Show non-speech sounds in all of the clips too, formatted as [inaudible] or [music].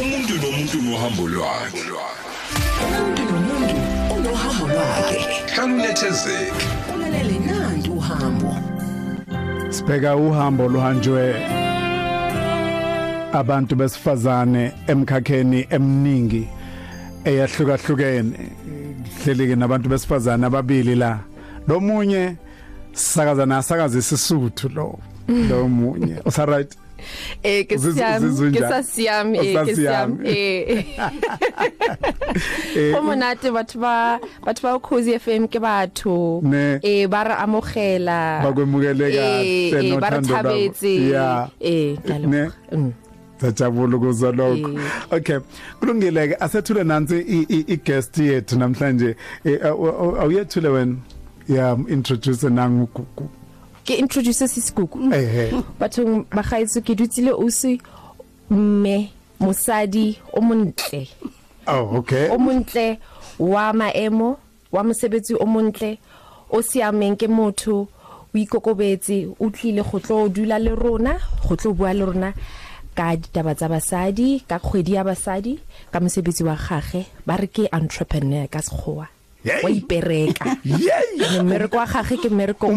umuntu nomuntu nohambo lwakhe. Umuntu nomuntu unohambo lwakhe. Hlala unethezeke ulalele nanti uhambo. Sibheka uhambo luhanjwe abantu besifazane emkhakheni eminingi eyahlukahlukene. Hleleke nabantu besifazane ababili la. Lo [laughs] munye sakaza nasakaza isisuthu lo. Lo munye usa right? Eh ke Uziz- siam uzizwa ke njani? sa siam eh ke siam Usasiam. eh Eh, Go monate batho ba batho ba Khosi FM ke batho Ne. eh ba re amogela Bakwemukele kahle, eh, eh, ba re nothando lwabo. thabetse Yeah. eh Ne. ngalo mm Sajabula ukuzwa lokho. Eh. Okay. Kulungile ke asethule nansi i- i i guest yethu namhlanje. Eh, aw- aw- Awuyethule wena. Yeah, introduce nangu. Ke introduce eh. batho ba gaetso ke dutsile o se mme mosadi o montle Oh, okay. o montle wa maemo wa mosebetsi o montle o siameng ke motho o ikokobetse o tlile go tlo dula le rona go tlo bua le rona ka ditaba tsa basadi ka kgwedi ya basadi ka mosebetsi wa gage ba re ke entrepreneur ka sekgowa! Wa ipereka. Yay! mmereko wa gage ke mmereko o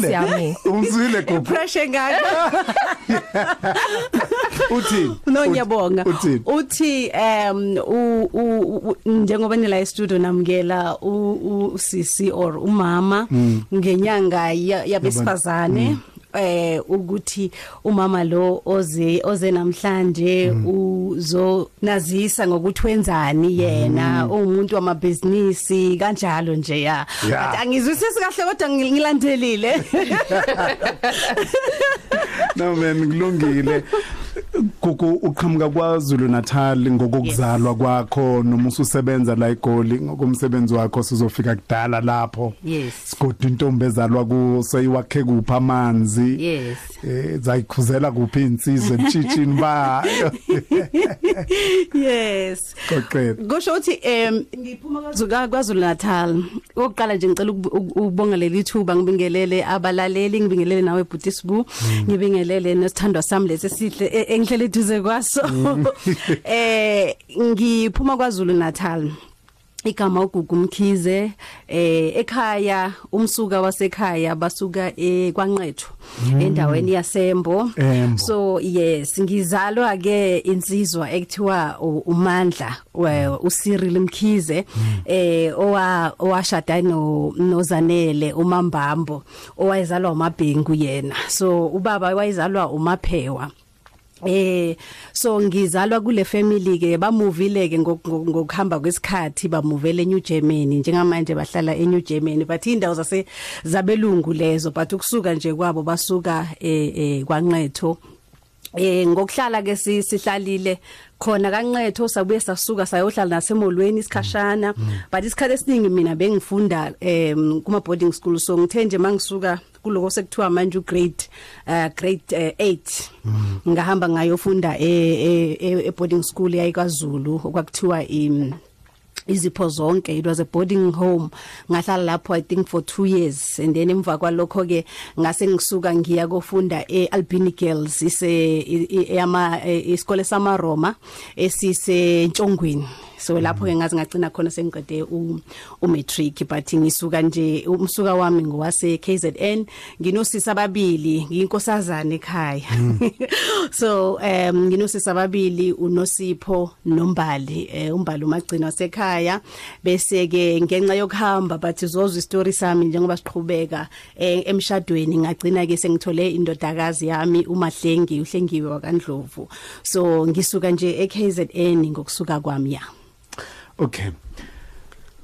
siameng. [laughs] Umzwile kuphi? pressure ngaka. [laughs] Uthi. no ngiyabonga. Uthi. um u- njengoba nila e-studio namukela u- usisi or umama ngenyanga ya- yabesifazane. Eh ukuthi umama lo oze oze namhlanje uzonazisa ngokuthi wenzani yena umuntu wamabhizinisi kanjalo nje ya. But angizwisisi kahle kodwa ngil- ngilandelile [laughs] No man kulungile. Gugu uqhamuka kwaZulu Natal ngokuzalwa kwakho noma ususebenza la eGoli ngokumsebenzi wakho sizofika kudala lapho. Yes. Sigodi intombi ezalwa ku seyiwakhe kupha amanzi. Yes. Eh zayikhuzela kuphi insizwe ntshitshini bayo. [laughs] yes Qoqela. kusho ukuthi em ngiphuma kwaZulu kwaZulu Natal oqala nje ngicela ukub- uk- ukubonga leli thuba ngibingelele abalaleli ngibingelele nawe Butisbu ngibingelele nesithandwa sami lesi sihle e- engihlele eduze kwaso. [laughs] Eh ngiphuma kwaZulu Natal igama ugugu mkhize eh ekhaya umsuka wasekhaya basuka ekwanqetho endaweni yasembo. Embo. so yes ngizalwa ke insizwa ekuthiwa umandla we- uCyril Mkhize eh owa owashada no nozanele umambambo owayezalwa uMabhengu yena. So ubaba wayezalwa uMaphewa. Eh so ngizalwa kule family ke bamuvile ke ngok- ngok- ngokuhamba kwesikhathi bamuvele eNew Germany. Njengamanje bahlala eNew Germany but indawo zase zabelungu lezo but ukusuka nje kwabo basuka eh eh kwanqetho. Eh ngokuhlala ke si- sihlalile khona kanqetho sabuye sasuka sayohlala nasemolweni isikhashana. But isikhathi esiningi mina bengifunda em kuma boarding school so ngithe nje mangisuka kuloko sekuthiwa manje ugrade uh grade 8 ngahamba ngayofunda e e- e e boarding school yayikwaZulu okwakuthiwa im izipho zonke. It was a boarding home. Ngahlala lapho i think for 2 years. And then emva kwalokho ke ngase ngisuka ngiya kofunda eAlbini Girls ise i- i- eyama e- isikole sama Roma esise Ntshongweni so lapho ke ngaze ngagcina khona sengiqede u u matric but ngisuka nje umsuka wami ngowase KZN nginosisi ababili ngiyinkosazana ekhaya. [laughs] So um nginosisi ababili unosipho nombali eh, umbali umagcina wasekhaya. Bese ke ngenxa yokuhamba but zozwe istory sami njengoba siqhubeka eh, emshadweni ngagcina ke sengithole indodakazi yami umahlengi uhlengiwe wakandlovu. So ngisuka nje eKZN ngokusuka kwami ya. Okay.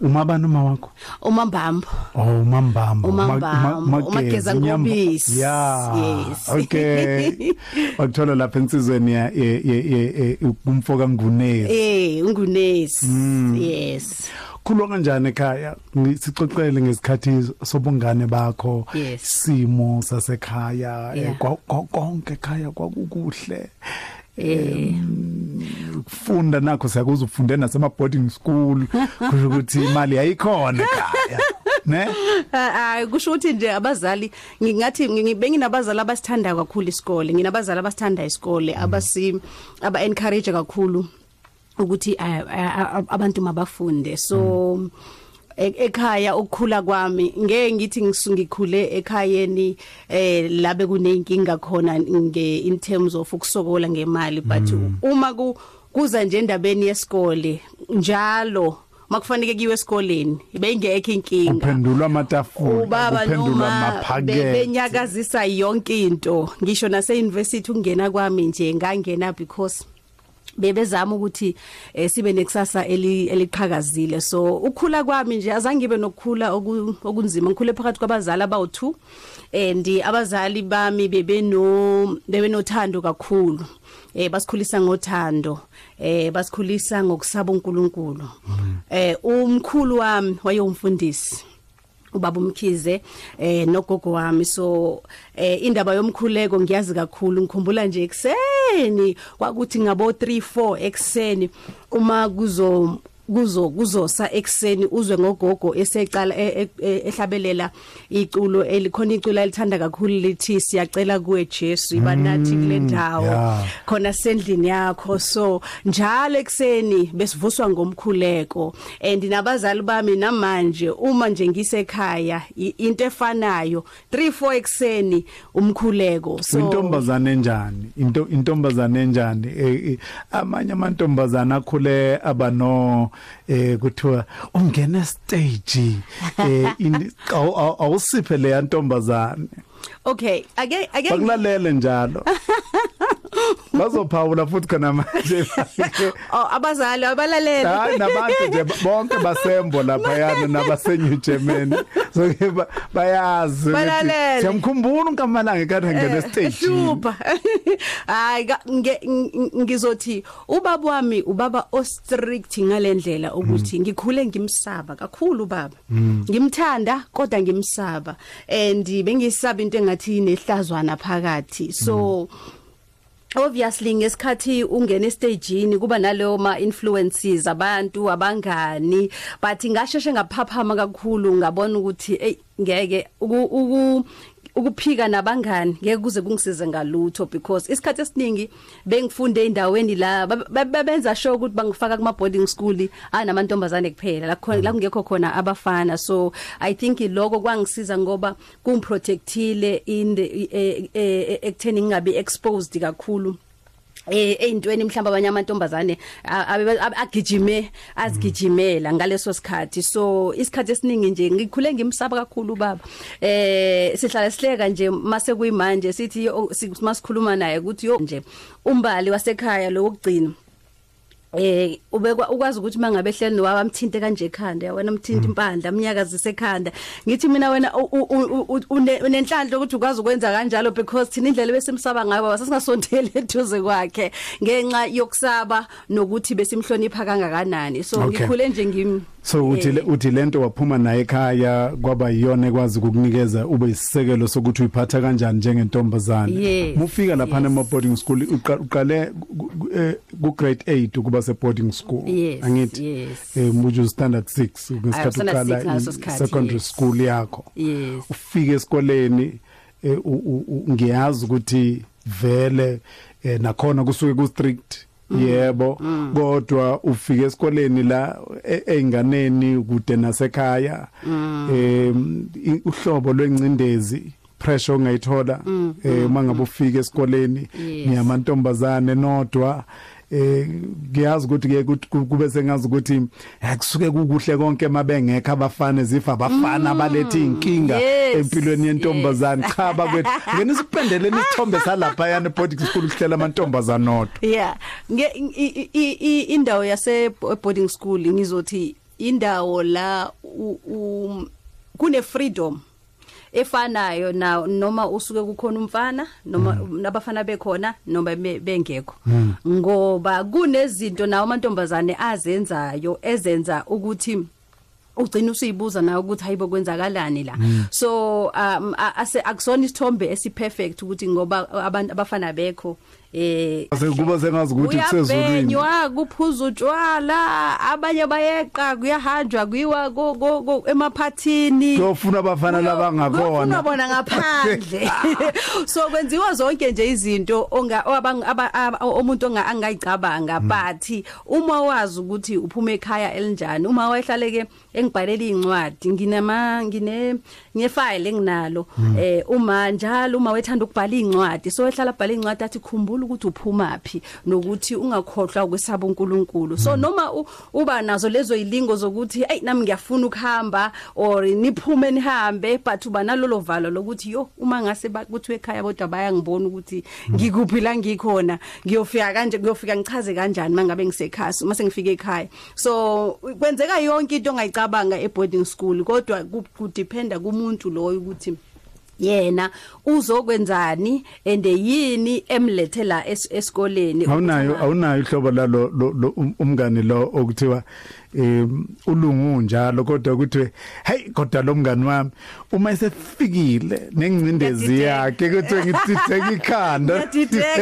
Uma bani uma wakho? umambambo Oh. Umambamba, umageza ngobisi. Yeah. Yes. Okay. [laughs] Wakuthola lapha insizweni ya umfoka ngunezi. eh ungunesi yes Khulwa kanjani ekhaya? Sixoxele ngesikhathi sobungane bakho. Simo sasekhaya eh, konke ekhaya kwakukuhle. Eh Ukufunda nakho siyakuza ufunde nasema boarding school kusho ukuthi imali ayikhona ekhaya. Ne? hayi kusho ukuthi nje abazali ngingathi ngibenginabazali abasithanda kakhulu isikole nginabazali abasithanda isikole abasi aba encourage kakhulu ukuthi abantu mabafunde so e- ekhaya ukukhula kwami. Ngeke ngithi ngisungikhule ekhayeni eh labe kuneyinkinga khona nge in terms of ukusokola ngemali but uma ku kuza nje endabeni yesikole njalo makufanele kiwe esikoleni beyingekho inkinga kuphendulwa amatafula be- amaphakethe. benyakazisa yonke into. Ngisho nase university ungena kwami nje ngangena because bebezama ukuthi eh, sibe nekusasa eli- eliqhakazile. So ukukhula kwami nje azange ngibe nokukhula oku- okunzima. Ngikhule phakathi kwabazali abawu2 and abazali bami bebeno bebenothando kakhulu. Eh basikhulisa ngothando. Eh basikhulisa ngokusaba uNkulunkulu. Eh umkhulu wami wayewumfundisi. Ubaba umkhize eh nogogo wami. So eh indaba yomkhuleko ngiyazi kakhulu. Ngikhumbula nje ekseni kwakuthi ngabo 3 4 ekseni uma kuzo kuzo kuzosa ekseni uzwe ngogogo esecala e- e- e- ehlabelela iculo elikhona iculo elithanda kakhulu lithi siyacela kuwe Jesu ibanathi kule ndawo yeah. khona sendlini yakho. So njalo ekseni besivuswa ngomkhuleko. And nabazali bami namanje uma nje ngisekhaya i- into efanayo 3 4 ekseni umkhuleko. So intombazane enjani into intombazane enjani Eh, eh, amanye amantombazane akhule abano eh kuthiwa ungena stage eh [laughs] in- awu- awu- awusiphe le ntombazane. Okay ake ake bakulalele njalo. [laughs] bazophawula futhi khona manje. Oh abazali abalalela hayi nabantu nje bonke basembo lapha yana nabaseNew Germany. So ke ba- bayazi siyamkhumbula unkamalanga ekade ngene stage ehlupha [laughs] hayi ngizothi ubaba wami ubaba o strict ngalendlela ukuthi ngikhule ngimsaba kakhulu baba ngimthanda kodwa ngimsaba. And bengisaba into engathi nehlazwana phakathi. So obviously ngesikhathi ungena estageini kuba naleyo ma influences abantu abangani but ngasheshe ngaphaphama kakhulu ngabona ukuthi ey ngeke uku ukuphika nabangani ngeke kuze kungisize ngalutho because isikhathi esiningi bengifunde endaweni la bab- bab- babenza sure ukuthi bangifaka kuma boarding school anamantombazane kuphela. La khona la kungekho khona abafana. So i think lokho kwangisiza ngoba kungiprotectile in the eh, eh, ekutheni ngingabi exposed kakhulu. Eh eyintweni mhlamba abanye amantombazane agijime azigijimela ngaleso sikhathi. So isikhathi esiningi nje ngikhule ngimsaba kakhulu baba. Eh sihlala sihleka nje mase kuyimanje sithi masikhuluma naye ukuthi yo nje umbali wasekhaya lo wokugcina. Eh ubekwa ukwazi ukuthi mangabe hleli nowaba amthinte kanje ekhanda wena mthinta impandla umnyakazise ekhanda. Ngithi mina wena unenhlanhla ukuthi ukwazi ukwenza kanjalo because thina indlela besimsaba ngayo baba sasingasondeli [laughs] eduze kwakhe ngenxa yokusaba nokuthi besimhlonipha kangakanani. So ngikhule nje ngim so uthi le- uthi lento waphuma naye ekhaya kwaba yiyona ekwazi ukukunikeza ube isisekelo sokuthi uyiphatha kanjani njengentombazane Yes, mufika lapha yes. ema boarding school uqa- uqale ku- ku- eh, ku grade 8 ukuba se boarding school Yes, angithi yes. eh muju standard 6 ngesikhathi standard six uqala ngaleso i- sikhathi, secondary yes. school yakho Yes. ufike esikoleni eh, u- u- u- ngiyazi ukuthi vele eh, nakhona kusuke ku strict yebo kodwa ufike esikoleni la einganeni kude nasekhaya em uhlobo lwencindezi pressure ongayithola eh mangabe ufika esikoleni Yes. niyamantombazane nodwa eh ngiyazi ukuthi ke kuthi- ku- kube sengazi ukuthi akusuke kukuhle konke mabengekho abafana zifa abafana balethe inkinga Yes, empilweni yentombazane. cha bakwethu ngene sipendele [laughs] isithombe salapha yana boarding school kuhlela amantombazane nodwa yeah nge i- i- i- indawo yase boarding school ngizothi indawo la u- u- kune freedom efanayo na noma usuke kukhona umfana noma nabafana bekhona noma be- bengekho. Ngoba kunezinto nawo amantombazane azenzayo ezenza ukuthi ugcina usiyibuza nawe ukuthi hayibo kwenzakalani la? So um a- ase akusona isithombe esi perfect ukuthi ngoba abantu abafana bekho eh Sekuba sengazi ukuthi kusezulwini. Uyabhenywa kuphuza utshwala abanye bayeqa kuyahanjwa kuyiwa go- go- go- emaphathini. Kuyofuna abafana labangakhona. Kuyofuna bona ngaphandle. [laughs] [laughs] So kwenziwa zonke nje izinto onga abang- aba- aba- umuntu onga angayicabanga. But uma wazi ukuthi uphuma ekhaya elinjani uma wayehlaleke engibhalela incwadi nginama ngine ngefile enginalo. Eh uma njalo uma wethanda ukubhala incwadi so ehlala bhala incwadi athi khumbula ukuthi uphumaphi nokuthi ungakhohlwa ukwesaba uNkulunkulu. So noma u- uba nazo lezo ilingo zokuthi hey nami ngiyafuna ukuhamba or niphume nihambe but uba nalolo valo lokuthi yo uma ngase bakuthi ekhaya kodwa bayangibona ukuthi ngikuphi la ngikhona ngiyofika kanje ngiyofika ngichaze kanjani mangabe ngisekhaya uma sengifike ekhaya. So kwenzeka yonke into ongayicabanga e boarding school kodwa ku- kudependa kumuntu loyo ukuthi yena uzokwenzani ende yini emlethe la es- esikoleni? Awunayo awunayo ihlobo lalo lo- lo- um- umngani lo okuthiwa em ulungu njalo kodwa ukuthi hey kodwa lo mngani wami uma esefikile nengcindezi yakhe kuthi ngithitheka ikhanda.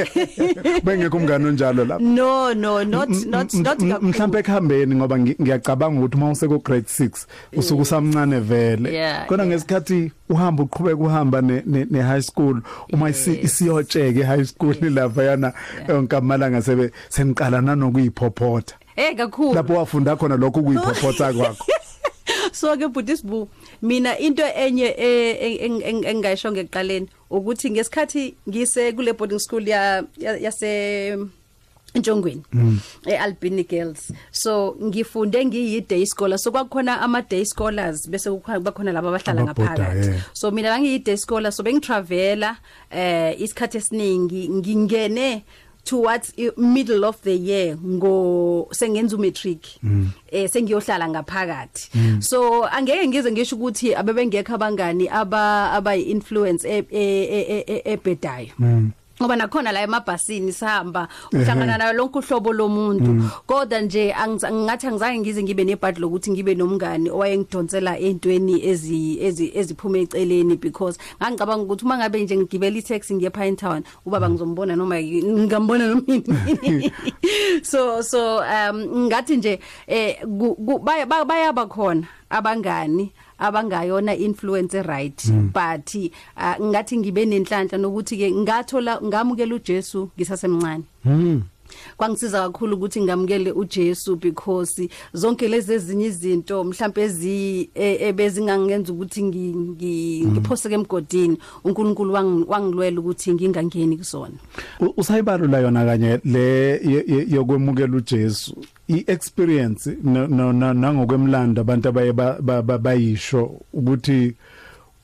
[laughs] Bengekho umngani onjalo lapha no no not not not mhlambe ekuhambeni ngoba ngi- ngiyacabanga ukuthi uma useko grade 6 usuku samncane vele. Kodwa ngesikhathi uhamba uqhubeka uhamba ne, high school uma isiyotsheke high school lapha yana yonkamalanga sebe seniqala nanokuyiphophotha eh kakhulu. Lapho wafunda khona lokho kuyiphophotha kwakho. [laughs] So ke budisbu mina into enye eh, eng- eng- eng- engayisho ngekuqaleni ukuthi ngesikhathi ngise kule boarding school ya ya- yase Ntshongweni eAlbini Girls. So ngifunde ngiyi day scholar so kwakukhona ama day scholars bese kukhona bakhona laba abahlala ngaphakathi. so mina bangiyi day scholar so bengitravela eh isikhathi esiningi ngingene towards i- middle of the year ngo sengenza umatric eh sengiyohlala ngaphakathi so angeke ngize ngisho ukuthi abebengekho abangani aba aba influence ebhedayo ngoba nakhona la emabhasini sihamba uhlangana nayo lonke uhlobo lomuntu. Kodwa nje angisa- ngingathi angizange ngize ngibe nebhadi lokuthi ngibe nomngani owayengidonsela entweni ezi ezi- eziphuma eceleni because ngangicabanga ukuthi uma ngabe nje ngigibela itaxi ngiye Pine Town ubaba ngizombona noma yi- ngambona nomini [laughs] so so um ngathi nje eh ku- ku- baya- ba- bayaba khona. Abangani abangayona influence right but uh, ngathi ngibe nenhlanhla nokuthi ke ngathola ngamukela uJesu ngisasemncane. Mm kwangisiza kakhulu ukuthi ngamukele uJesu because zonke lezi ezinye izinto mhlawumbe ezi e- ebezingangenza ukuthi ngi- ngi- ngiphoseke emgodini uNkulunkulu wangi- wangilwela ukuthi ngingangeni kusona U- usayibalula yona kanye le ye- ye- yokwemukela uJesu. Iexperience no- no- no- nangokwemlando abantu abaye ba- ba- ba- bayisho ukuthi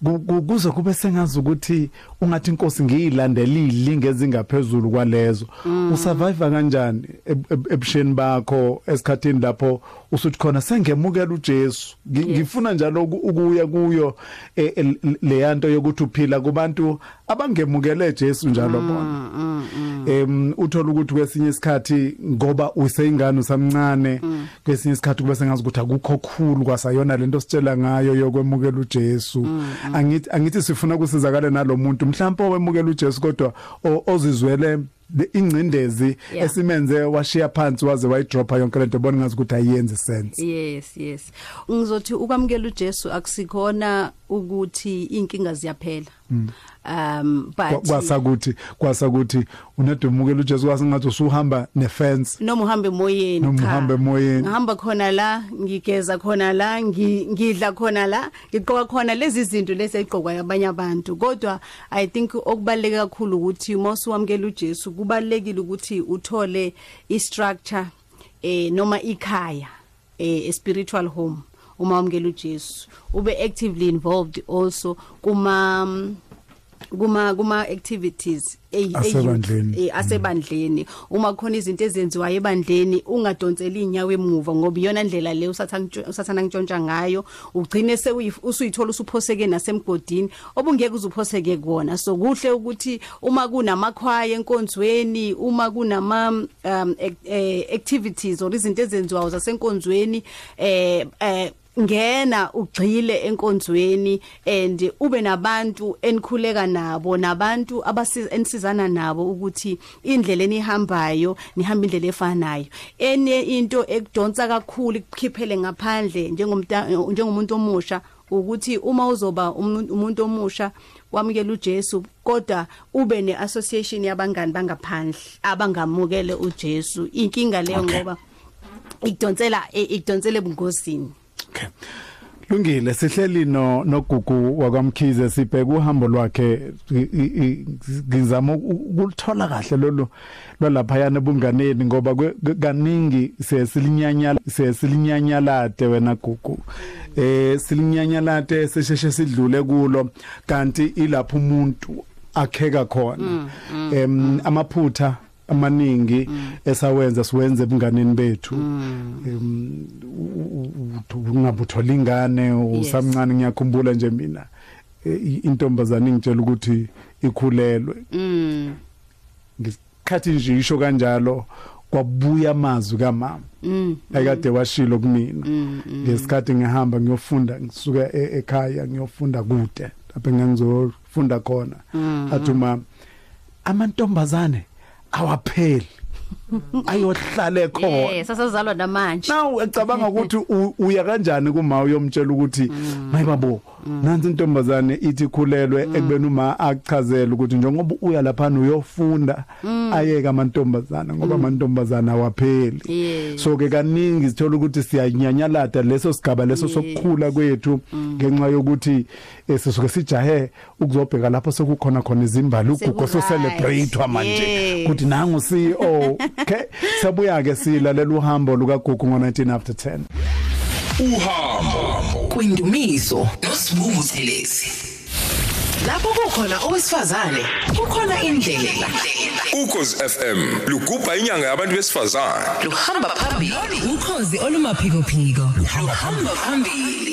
ku- ku- kuze kube sengazi ukuthi ungathi inkosi ngiyilandela ilinge ezingaphezulu kwalezo. Usurvive kanjani eb- eb- ebusheni bakho esikhathini lapho usuthi khona sengemukela uJesu. Ngi- ngifuna njalo uku- ukuya kuyo eh, el- le yanto yokuthi uphila kubantu abangemukele Jesu njalo bona. em uthola ukuthi kwesinye isikhathi ngoba useyingane usamncane kwesinye isikhathi kube sengazi ukuthi akukho khulu kwasayona lento sitshela ngayo yokwemukela uJesu. Angithi angithi sifuna kusizakala nalomuntu mhlawumbe owemukela uJesu kodwa o- ozizwele le- ingcindezi Yeah. esimenze washiya phansi waze wayidropa yonke lento bona ngazi ukuthi ayiyenzi sense. Yes yes. Ngizothi ukwamukela uJesu akusikhona ukuthi inkinga ziyaphela. Um but kwasakuthi kwasakuthi unedumukela uJesu kwasingathi usuhamba nefence noma uhambe emoyeni Noma cha. uhambe emoyeni. ngihamba khona la ngigeza khona la ngi- ngidla khona la ngiqoka khona lezi zinto lezi eziqokwa abanye abantu kodwa i think okubaleke kakhulu ukuthi uma usuwamkela uJesu kubalekile ukuthi uthole i structure eh noma ikhaya eh spiritual home uma wamkela uJesu ube actively involved also kuma kuma kuma activities ey- Asebandleni. ey- eh, asebandleni. Uma khona izinto ezenziwayo ebandleni ungadonseli inyawo emuva ngoba iyona ndlela le usathana usathana ngitshontsha ngayo. Ugcine usuyithola usuphoseke nasemgodini. Obungeke uzuphoseke kuona so kuhle ukuthi uma kunamakhwaya enkonzweni uma kunama um ac- eh, activities or izinto ezenziwayo zasenkonzweni eh eh ngena ugxile enkonzweni and ube nabantu enikhuleka nabo nabantu abasizana nabo ukuthi indlela enihambayo nihamba indlela efanayo. Ene into ekudonsa kakhulu ikukhiphele ngaphandle njengomuntu omusha ukuthi uma uzoba umuntu omusha wamukela uJesu kodwa ube neassociation yabangani bangaphandle abangamukele uJesu. Inkinga leyo ngoba ikudonsela ikudonsela ebungozini. Okay. Lungile sihleli no nogugu wakwamkhize sibheka uhambo lwakhe ngizama ukulithola kahle lolu lwalapha yana bunganeni ngoba kaningi sesilinyanyala sesilinyanyalade wena gugu. Eh silinyanyalade sesheshe sidlule kulo kanti ilapho umuntu akheka khona. Em amaphutha amaningi esawenza siwenze ebunganeni bethu. Em ungabuthola ingane usamncane ngiyakhumbula nje mina. Eh, i- intombazane ingitshela ukuthi ikhulelwe. Mm. Ngesikhathi nje isho kanjalo kwabuya amazwi kamama. Mm ayikade washilo kumina ngesikhathi ngihamba ngiyofunda ngisuka e- ekhaya ngiyofunda kude lapho engangizofunda khona. Athi uma amantombazane awapheli. Ayohlale khona eh sasazalwa namanje. Now ecabanga ukuthi u- uya kanjani kuma uyomtshela ukuthi mayibabo nansi intombazane ithi khulelwe ekubeni uma achazela ukuthi njengoba uya lapha uyofunda ayeke amantombazane ngoba amantombazane awapheli. Yeah. so ke kaningi sithola ukuthi siyanyanyalada leso sigaba leso sokukhula kwethu ngenxa yokuthi eh, sisuke sijahe ukuzobheka lapho sekukhona khona izimbali ugugu so Seku-right. celebrate manje. Yes. ukuthi nangu CEO okay sabuya ke silalela uhambo lukagugu ngo19 after 10 uhambo. Kwindumiso. Nosibuku thelezi lapho kukhona owesifazane kukhona indlela. Ukhozi FM lugubha inyanga yabantu besifazane. Luhamba phambili. Ukhozi olumaphikophiko. Luhamba phambili.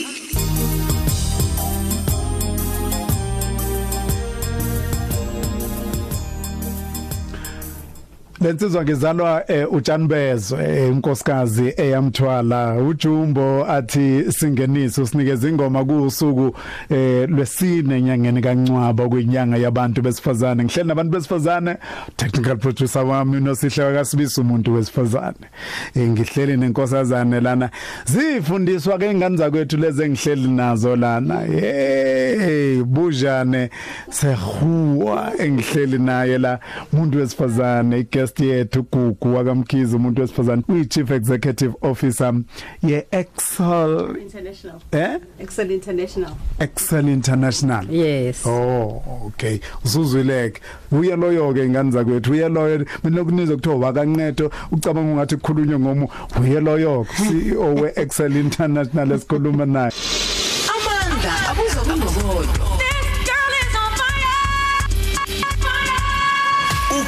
Lensizwa ngizalwa eh, uJanbezo eh, unkosikazi eyamthwala. Ujumbo athi singeniso sinikeza ingoma kusuku eh, lwesine enyangeni kancwaba kwinyanga yabantu besifazane. Ngihleli nabantu besifazane technical producer wami nosihle kasibisa umuntu wesifazane. Ngihleli nenkosazane lana. Zifundiswa ke ingane zakwethu lezi engihleli nazo lana. Hey bujane sehuwa engihleli naye la umuntu wesifazane guest yethu gugu wakamkhize umuntu wesifazane uyi chief executive officer ye Excel international. Eh? Excel international. Excel International. Yes. Oh okay. Usuzwileke uye loyo ke ingane zakwethu uye loyo. Mina lokunizo kuthiwa wakancedo. Ucabanga ungathi kukhulunywa ngomu. Uye loyo CEO we Excel International esikhuluma naye. Amandla abuza kungokodwa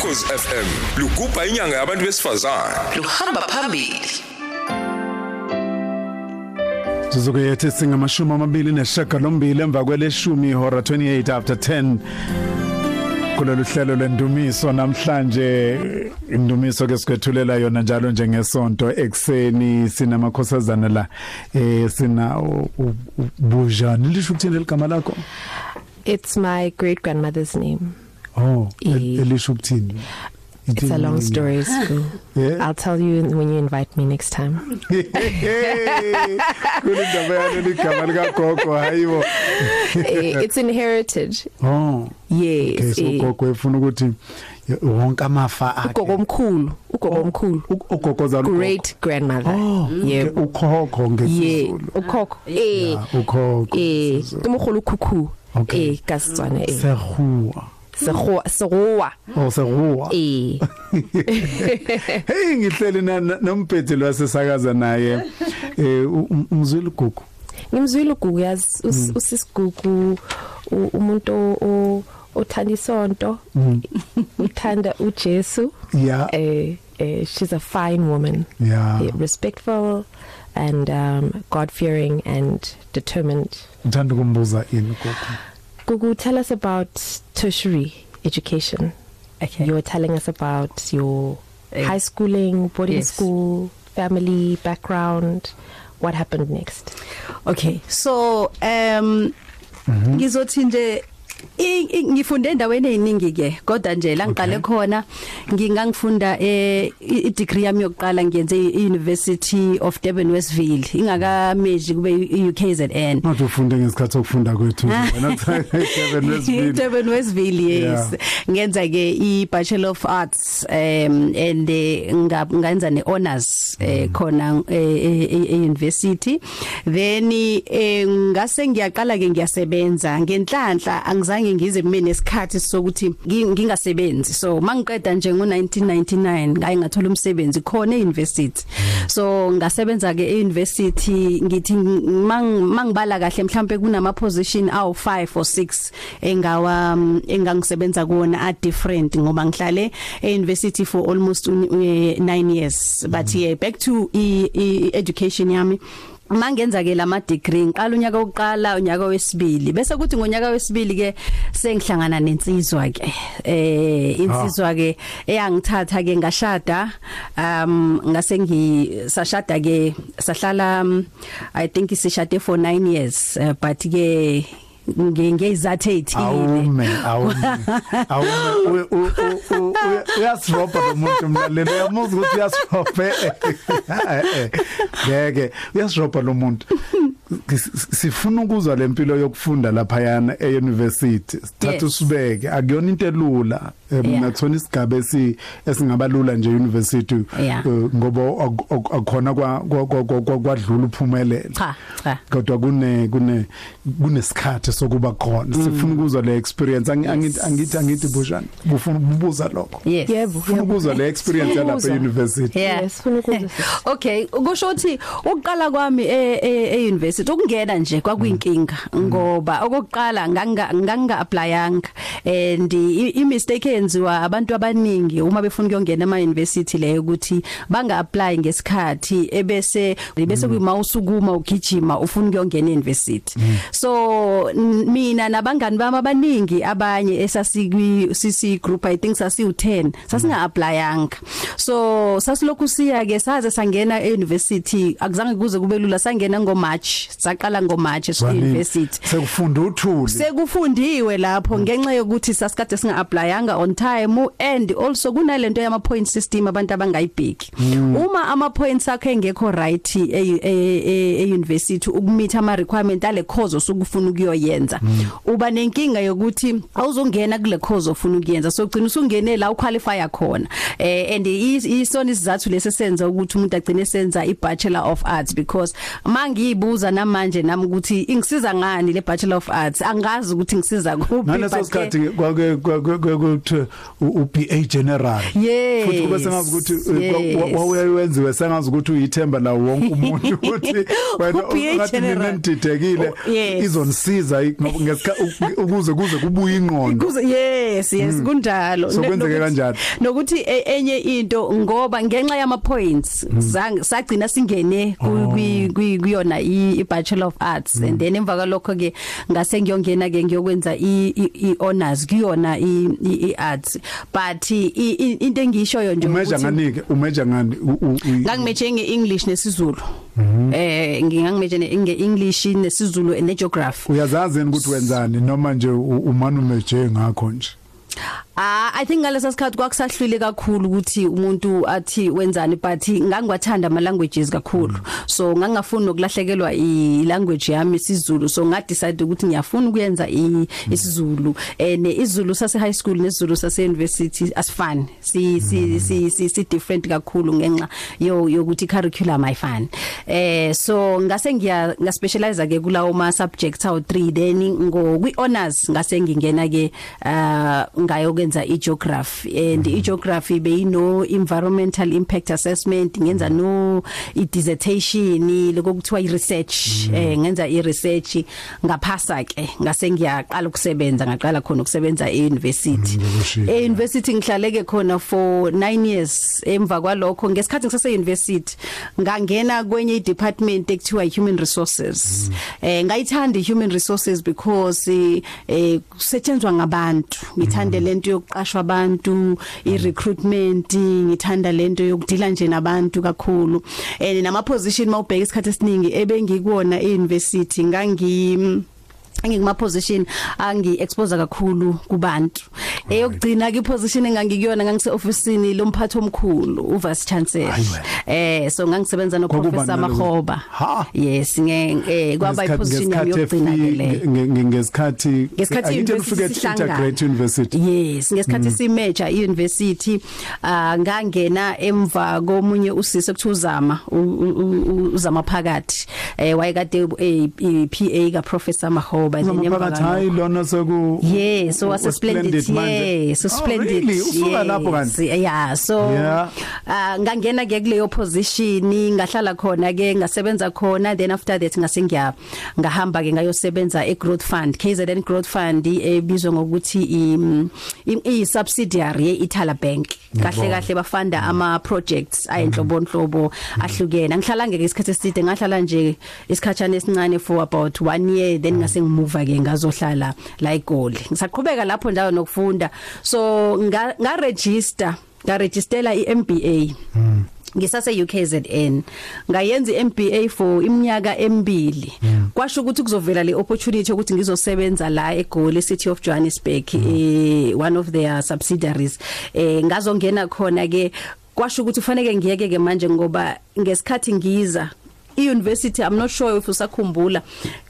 ukhozi FM lugubha inyanga yabantu besifazane. Luhamba phambili. Sizuke yethi singamashumi amabili neshagalombili emva kweleshumi ihora 28 after 10 kulolu hlelo lwendumiso namhlanje indumiso ke sikwethulela yona njalo njengesonto ekseni sinamakhosazana la eh sina u- u- u- bujani lisho ukuthini ligama lakho? It's my great grandmother's name. Oh Eh. el- elisho ukuthini It's a long story, Sku. [laughs] Yeah. I'll tell you when you invite me next time. [laughs] kulindaba yalo ligama lika gogo hayibo [laughs] Eh, it's inherited. oh Yes. okay so eh, gogo efuna ukuthi wonke amafa akhe ugogo omkhulu, ugogo omkhulu. U- ugogo zalo Great grandmother. Oh, Yep. ukhokho Yeah, ngesizulu. ukhokho. Eh. Yeah, ukhokho. Eh, ngesizulu. tumogolo kuku. Okay. Eh, ka Setswana eh. Serhua. Segoa, segoa. Oh serhua. Eh. Hey ngihleli na- na- nomphethi lwasesakaza naye eh u- um- umzwile gugu. Ngimzwile ugugu yazi us- usisigugu u- umuntu o- o- othanda isonto. Uthanda uJesu. Yeah. Eh, eh, she's a fine woman. Yeah. eh, respectful and um, God fearing and determined. Uthanda kumbuza ini gugu? Gugu, tell us about tertiary education. okay You were telling us about your Eh, high schooling, boarding yes. school, family background. what happened next Okay. So um ngizothi nje i- i- ngifunde endaweni eziningi ke kodwa nje la ngiqale khona ngingangifunda eh i i degree yami yokuqala ngiyenze e University of Durban Westville. Ingakameji kube i UKZN Ngathi ufunde ngesikhathi sokufunda kwethu. [laughs] Wena Seven Westville. Durban Westville yes. Ngenza ke i Bachelor of Arts um and eh, nga- ngenza ne honors eh khona eh, eh, e university then ngase ngiyaqala ke ngiyasebenza. Ngenhlanhla angizange ngize mina nesikhathi sokuthi ngi- ngingasebenzi. So mangiqeda nje ngo 1999 ngaye ngathola umsebenzi khona euniversity. So ngasebenza ke euniversity ngithi mang mangibala kahle mhlambe kunama position awu 5 or 6 engawa engangisebenza kuona a different ngoba ngihlale euniversity for almost 9 years. But yeah back to i education yami. Mangenza ke lama degree ngiqala unyaka wokuqala unyaka wesibili. Bese kuthi ngonyaka wesibili ke sengihlangana nensizwa ke eh insizwa ke eyangithatha ke ngashada um ngase ngisashada ke sahlala i think sishade for 9 years uh, but ke ngengezathe ethile awume awume. [laughs] Awume. U- u- u- u- u- uyasirobha lo muntu mlalelo uyamuza ukuthi uyasirobha [laughs] ngeke. Uyasirobha lo muntu. Sis- sifuna ukuzwa lempilo yokufunda lapha yana euniversity sithatha usibeke. Akuyona into elula. Eh, kuthona isigaba esi esingabalula nje university eh, ngoba ak- ak- akukhona kwa kwa- kwa- kwa- kwadlula uphumelele cha cha. Kodwa kune kune kunesikhathi sokuba khona. Sifuna ukuzwa le experience. Angi- angithi angithi angithi bushani bufuna ukubuza lokho. Yebo ufuna ukuzwa le experience yalapha Ukuzwa. euniversity Yeah. yes funa ukuzwa. Sis. [laughs] Okay, kusho ukuthi ukuqala kwami e e university ukungena nje kwakuyinkinga ngoba okokuqala nganga nganga applyanga and i i mistake yenziwa abantu abaningi uma befuna ukuyongena ema university leyo ukuthi banga apply ngesikhathi ebese bese kuyima usukuma ugijima ufuna ukuyongena university so n- mina nabangani bami abaningi abanye esasikwi CC group i think sasi u10 sasinga applyanga so sasilokhu siya ke saze sangena euniversity akuzange kuze kube lula sangena ngo March saqala ngo March euniversity sekufunda uthuli. Sekufundiwe lapho ngenxa yokuthi sasikade singa applyanga on time and also kunalento yama point system abantu abangayibheki. Uma ama points akho engekho right e e- e university ukumitha ama requirement ale course osukufuna ukuyoyenza uba nenkinga yokuthi awuzongena kule course ofuna ukuyenza. So ugcina usungene la uqualify khona. Eh and i- isona isizathu lesesenza ukuthi umuntu agcine senza i bachelor of arts because mangiyibuza namanje nami ukuthi ingisiza ngani le bachelor of arts angazi ukuthi ngisiza kuphi ngaleso but ke- sikhathi kwake kuthi uBA general Yes, futhi kube sengazi ukuthi yes. wawuyenziwe sengazi ukuthi uyithemba la wonke umuntu ukuthi [laughs] wena U-BA ngathi mina general. nididekile Oh, yes. izonisiza ngesikhathi ukuze kuze kubuye ingqondo Kuze yes yes kunjalo So Ne- kwenzeke nokuthi- kanjalo. nokuthi e- enye into ngoba ngenxa yama points sang- sagcina singene ku- kwi- kwi- kuyona i i bachelor of arts. And then emva kwalokho ke ngase ngiyongena ke ngiyokwenza i i- i honors kuyona i i- i arts. But i- i- into engishoyo nje umeja ukuthi- nganike? Umeja ngani? U- u- u- ngangimeje ngeEnglish nesizulu. Eh ngingangimeje ngeEnglish nesizulu and geography uyazazi yini ukuthi wenzani noma nje u- umane umeje ngakho nje? Ah I think ngalesa sikhathi kwakusahlwile kakhulu ukuthi umuntu athi wenzani but ngangwathanda ama languages kakhulu. So ngangafuni nokulahlekelwa i language yami isiZulu. So nga decide ukuthi ngiyafuna ukuyenza i- isiZulu. And isiZulu sase high school nesiZulu sase university asifani. Si si si si, si different kakhulu ngenxa yo yokuthi curriculum ayifani. Eh so ngase ngiya ngaspecialize ke kulawo ma subjects awu 3 then ngo kwi honors ngase ngingena ke uh ngayokwenza igeography and igeography beyino environmental impact assessment ngenza no i dissertation lokuthiwa i research eh ngenza i research ngaphasa ke ngase ngiyaqala ukusebenza ngaqala khona ukusebenza e university ngokushilo. e university ngihlaleke khona for 9 years. Emva kwalokho ngesikhathi ngisase university ngangena kwenye i department ekuthiwa human resources. Eh ngayithanda i human resources because eh kusetshenzwa ngabantu. Ngithande lento lento yokuqashwa abantu i-recruitment ngithanda lento yokudila nje nabantu kakhulu. And nama position mawubheka isikhathi esiningi ebengikuona e-university ngangi ngikuma position angi expose kakhulu kubantu eyokugcina ke position engangikuyona ngangise officeini lomphathi omkhulu u vice chancellor Hayi wena. eh so ngangisebenza no Kwakubani professor naloku? Mahoba Ha? yes nge eh kwaba Ngesikhathi- iposition yami ngesikhathi yokugcina ke efi- le nge- nge- ngesikhathi ngesikhathi angithi university ufike sihlangana. integrate university yes ngesikhathi Mm. si major i-university ah ngangena emva komunye usisi ekuthuzama uzama phakathi eh wayekade eh, i PA ka professor Mahoba then emva phakathi kalokho- hayi lona seku Yes, so was was splendid. manje. Yes, so Oh, splendid. really? Usuka lapho kanti? Yeah, so Yeah. ah ngangena ke kuleyo position, ngahlala khona ke ngasebenza khona then after that ngase ngiya ngahamba ke ngayosebenza e Growth Fund, KZN Growth Fund ebizwa ngokuthi i i subsidiary ye Itala Bank. Kahle kahle bafunda ama projects ayinhlobonhlobo ahlukene. Ngihlala ngeke isikhathi eside ngahlala nje isikhatshana esincane for about 1 year then ngase ngimuva ke ngazohlala la eGoli. Ngisaqhubeka lapho njalo nokufunda. So nga, nga register, nga registera iMBA. ngisase UKZN ngayenza iMBA for iminyaka emibili. Kwasho ukuthi kuzovela le opportunity ukuthi ngizosebenza la eGoli City of Johannesburg eh one of their subsidiaries. Eh ngazongena khona ke kwasho ukuthi kufanele ngiyeke ke manje ngoba ngesikhathi ngiza iuniversity i'm not sure if usakhumbula.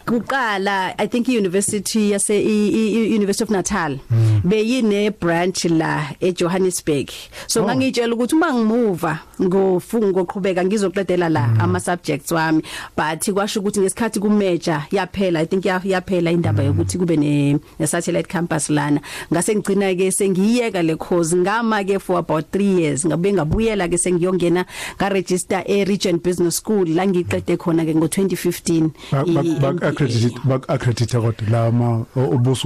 Kuqala i think iuniversity yase i- i- University of Natal beyine branch la eJohannesburg. So Oh. ngangitshela ukuthi uma ngimuva ngofunga ngoqhubeka ngizoqedela la ama subjects wami but kwasho ukuthi ngesikhathi kumeja yaphela i think ya- yaphela indaba yokuthi kube ne ne satellite campus lana. Ngase ngicina ke sengiyeka le course ngama ke for about 3 years ngabe ngabuyela ke sengiyongena nga register e Region Business School la ngiqede khona ke ngo 2015 i- bak accredit bak accredit kodwa lama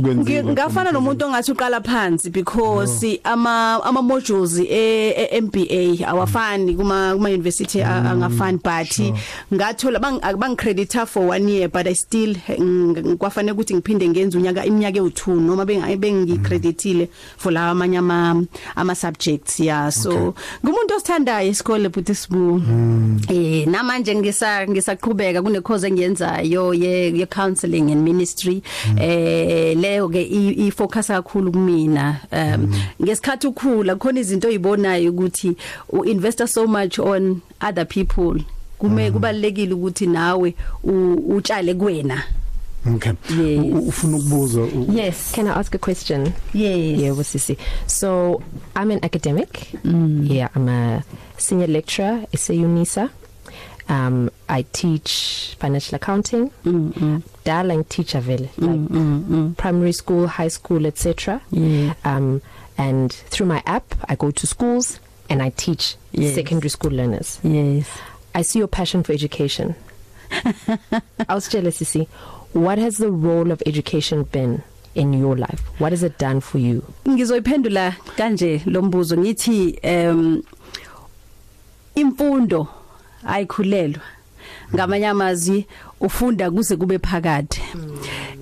kwenziwa ngafana nomuntu ongathi uqala phansi because ama ama modules e e- MBA awafani kuma kuma university a- angafani but ngathola bang bangicredita for 1 year but I still kwafanele ukuthi ngiphinde ngenze unyaka iminyaka ewu2 noma bengi bengicreditile for la amanye ama ama subjects yeah. So ngumuntu osithandayo isikole but isibu eh namanje ngisa ngisaqhubeka kune course engiyenzayo ye ye counseling and ministry eh leyo ke i i focus kakhulu kumina um ngesikhathi ukhula khona izinto oyibonayo ukuthi u invest so much on other people kume kubalekile ukuthi nawe u- utshale kuwena okay Yes. U- ufuna ukubuza u- Yes. Can I ask a question? yes Yeah, Wasisi. So I'm an academic. Mm. Yeah, I'm a senior lecturer at UNISA. Um, I teach financial accounting. Mm-hmm. Darling teacher vele, like mm-hmm. primary school, high school, etc. Yeah. Um, and through my app, I go to schools and I teach Yes. secondary school learners. yes I see your passion for education. [laughs] I was jealous to see what has the role of education been in your life? What has it done for you? ngizoyiphendula kanje lombuzo ngithi em imfundo ayikhulelwa ngamanye amazwi ufunda kuze kube phakade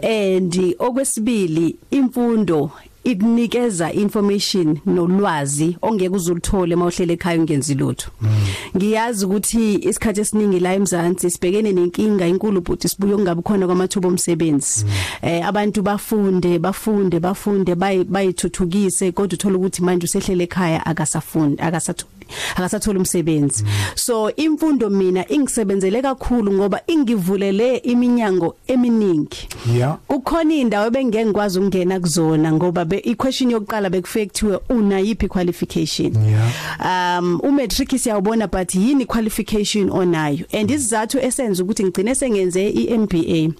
and okwesibili imfundo ikunikeza information nolwazi ongeke uzulithole mawuhlele ekhaya ungenzi lutho. Ngiyazi ukuthi isikhathi esiningi la eMzansi sibhekene nenkinga inkulu but sibuye kungabi khona kwamathuba omsebenzi. Eh abantu bafunde bafunde bafunde bayi- bayithuthukise kodwa uthola ukuthi manje usehlele ekhaya akasafundi akasatholi akasathola umsebenzi. So imfundo mina ingisebenzele kakhulu ngoba ingivulele iminyango eminingi. Yeah. Ukhona indawo bengeke ngikwazi ukungena kuzona ngoba be equation yokuqala bekufike kuthiwe una yipi qualification Yeah. um umatric siyawubona but yini qualification onayo? And isizathu esenza ukuthi ngigcine sengenze iMBA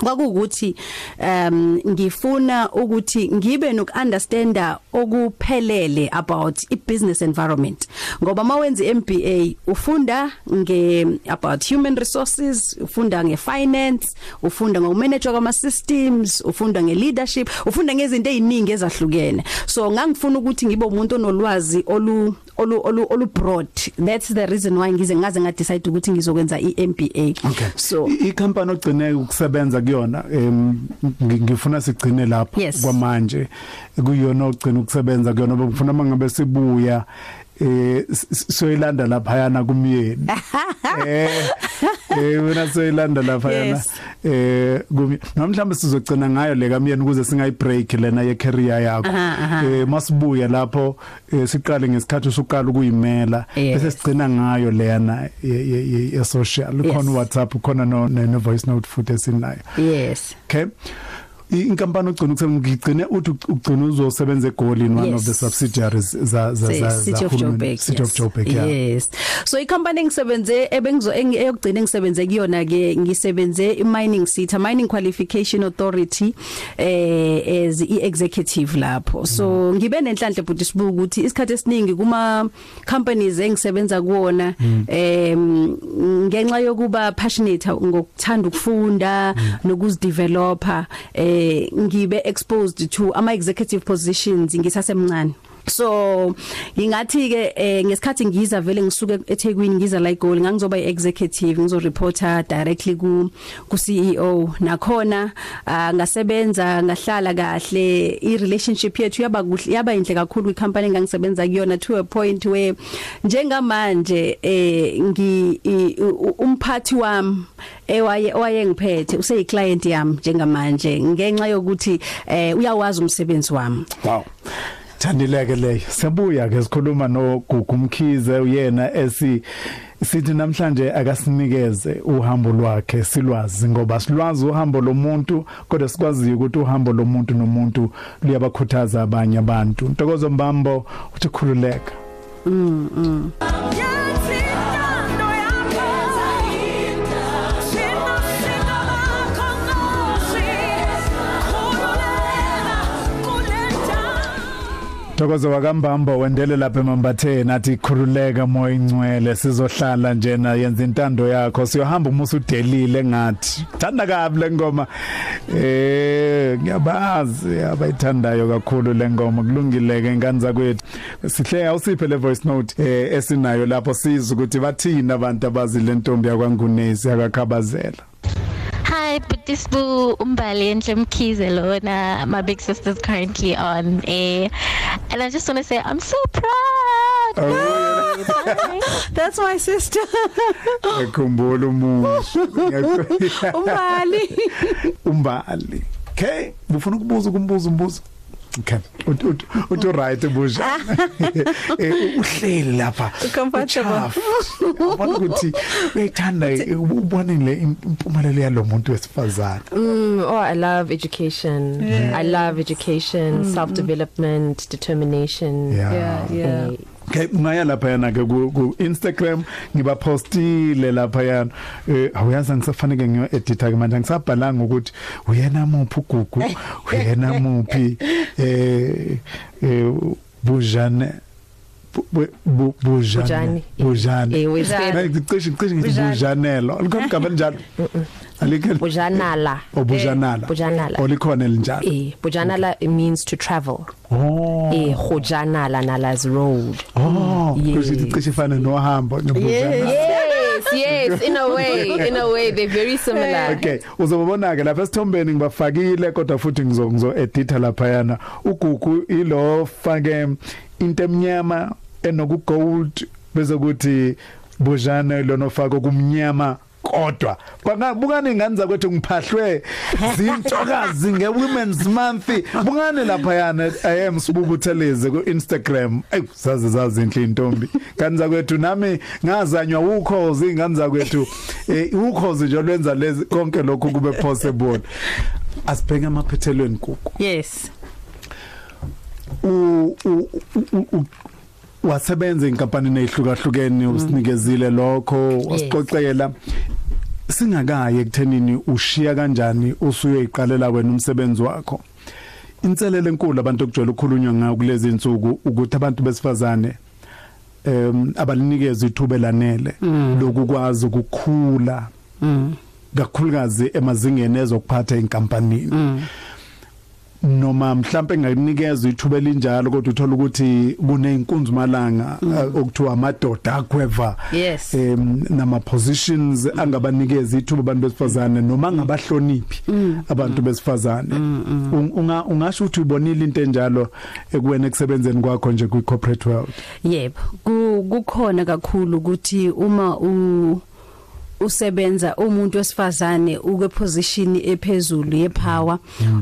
kwakuukuthi um ngifuna ukuthi ngibe nokunderstanda okuphelele about ibusiness environment. Ngoba mawenza iMBA ufunda nge about human resources ufunda ngefinance ufunda ngokumanage kwama systems ufunda ngeleadership ufunda ngezinto eziningi ezahlukene. So ngangifuna ukuthi ngibe umuntu onolwazi olu olu olu olu broad that's the reason why ngize ngaze nga decide ukuthi ngizokwenza iMBA Okay. so I- ikhampani ogcine ukusebenza kuyona em ngi- ngifuna sigcine lapho Yes. kwamanje kuyona ogcina ukusebenza kuyona ngifuna mangabe sibuya eh soyilanda lapha yana kumyeni. [laughs] Eh eh wena soyilanda lapha yana Yes. eh kumi nomhlawumbe sizogcina ngayo le kamyeni ukuze singayi break lena ye career yakho eh masibuya lapho eh, siqale ngesikhathi usuqala ukuyimela bese sigcina ngayo leyana ye- social khona WhatsApp khona no voice note futhi esinayo. Yes. Okay? Inkampani ogcina ukusebenza ngigcine uthi ugcina uzosebenza eGoli in one Yes. of the subsidiaries za za Se- za City za of hulumeni. Joburg City of Joburg yeah. Yes. So icompany engisebenze ebengizo engi- eyogcina engisebenze kuyona ke ngisebenze i-mining city mining qualification authority eh as i-executive lapho. So ngibe nenhlanhla futhi sibuka ukuthi isikhathi esiningi kuma companies engisebenza kuona em ngenxa yokuba passionate ngokuthanda ukufunda nokuzideveloper eh ngibe exposed to ama executive positions ngisasemncane. So ngingathi ke eh, ngesikhathi ngiza vele ngisuke eThekwini ngiza la eGoli ngangizoba iexecutive ngizo reporter directly ku ku CEO nakhona ah, ngasebenza ngahlala kahle i relationship yethu yaba kuhle yaba inhle kakhulu kwicompany engangisebenza kuyona to a point where njengamanje eh ngi i- u- umphathi wami ewaye owayengiphethe usey client yami njengamanje ngenxa yokuthi eh uyawazi umsebenzi wami. Wow. Thandileke leyo siyabuya ke sikhuluma no Gugu Mkhize uyena esi sithi namhlanje akasinikeze uhambo lwakhe silwazi ngoba silwazi uhambo lomuntu kodwa sikwazi ukuthi uhambo lomuntu nomuntu luyabakhuthaza abanye abantu. Ntokozo Mbambo uthi khululeka. Yathintando Thokozo wakambambo wendele lapha emambatheni athi khululeka moya ingcwele sizohlala njena yenza intando yakho. Siyohamba umusa udelile ngathi. Thanda kabi lengoma eh ngiyabazi abayithandayo kakhulu lengoma kulungileke inkanza kwethu sihle awusiphe le voice note eh esinayo lapho sizwe ukuthi bathina abantu abazi le ntombi yakwangunesi yakakhabazela Hi, Buddhist Boo Umbali and Jim Kize Lona. My big sister's currently on air. And I just want to say, I'm so proud. Oh, [laughs] That's my sister. ekhumbula [laughs] umuntu Umbali. umbali okay ufuna ukubuza ukumbuza umbuzo okay ut ut ut right busha Eh, uhleli lapha Comfortable. uchafu. ubona ukuthi uyayithanda ubone le impumelelo yalomuntu wesifazana Mm, oh, I love education. I love education, self-development, determination. Yeah. yeah. Eh, Okay ngaya lapha yana ke ku ku Instagram ngiba postile lapha yana. Eh awuyazi ngisafanele ngiyo edita ke manje ngisabhalanga ukuthi uyena muphi ugugu? [laughs] Uyena muphi eh eh bujane Bu- bu- bu- bujane. Bujane. bujane Eh, wesibili. ngicishe ngicishe ngithi Bujane. bujanelo. Likhona igama elinjalo alikho Bujanala. obujanala Bujanala. olikhona elinjalo Eh, Bujanala it means to travel. oh Eh, Khojanala nala's road. oh Yeah. kusho ukuthi cishe fana nohambo nobujana Yes, yes, in a way, in a way they're very similar. Okay uzobona ke lapha esithombeni ngibafakile kodwa futhi ngizo ngizo edita lapha yana ugugu ilo fake into emnyama enoku gold bese kuthi bujana lona faka kumnyama kodwa. Bangabukani ingane zakwethu ngiphahlwe zintokazi nge women's month? Bukani lapha yana i am sibubutheleze ku Instagram ay zaze zazi inhle intombi. Ngane zakwethu nami ngazanywa ukhozi ingane zakwethu eh ukhozi nje lwenza lezi konke lokho kube possible. Asibheke amaphethelweni kuku? Yes. u u- u- u- wasebenza inkampani ezihlukahlukene usinikezile lokho wasiqoqela singakaye ekuthenini ushiya kanjani usuyoyiqalela wena umsebenzi wakho? Inselele enkulu abantu okujwayele ukukhulunywa ngayo kulezi insuku ukuthi abantu besifazane em abalinikeza ithuba lanele lokukwazi ukukhula kakhulukazi emazingeni ezokuphatha inkampanini noma mhlawumbe engakunikeza ithuba elinjalo kodwa uthola ukuthi kuneyinkunzi malanga uh, okuthiwa amadoda agweva Yes. em nama positions angabanikeza ithuba abantu besifazane noma ngabahloniphi abantu besifazane. Un- unga ungasho ukuthi ubonile into enjalo ekuwena ekusebenzeni kwakho nje kwi corporate world? Yebo, ku- kukhona kakhulu ukuthi uma u usebenza umuntu wesifazane ukwe position ephezulu yepower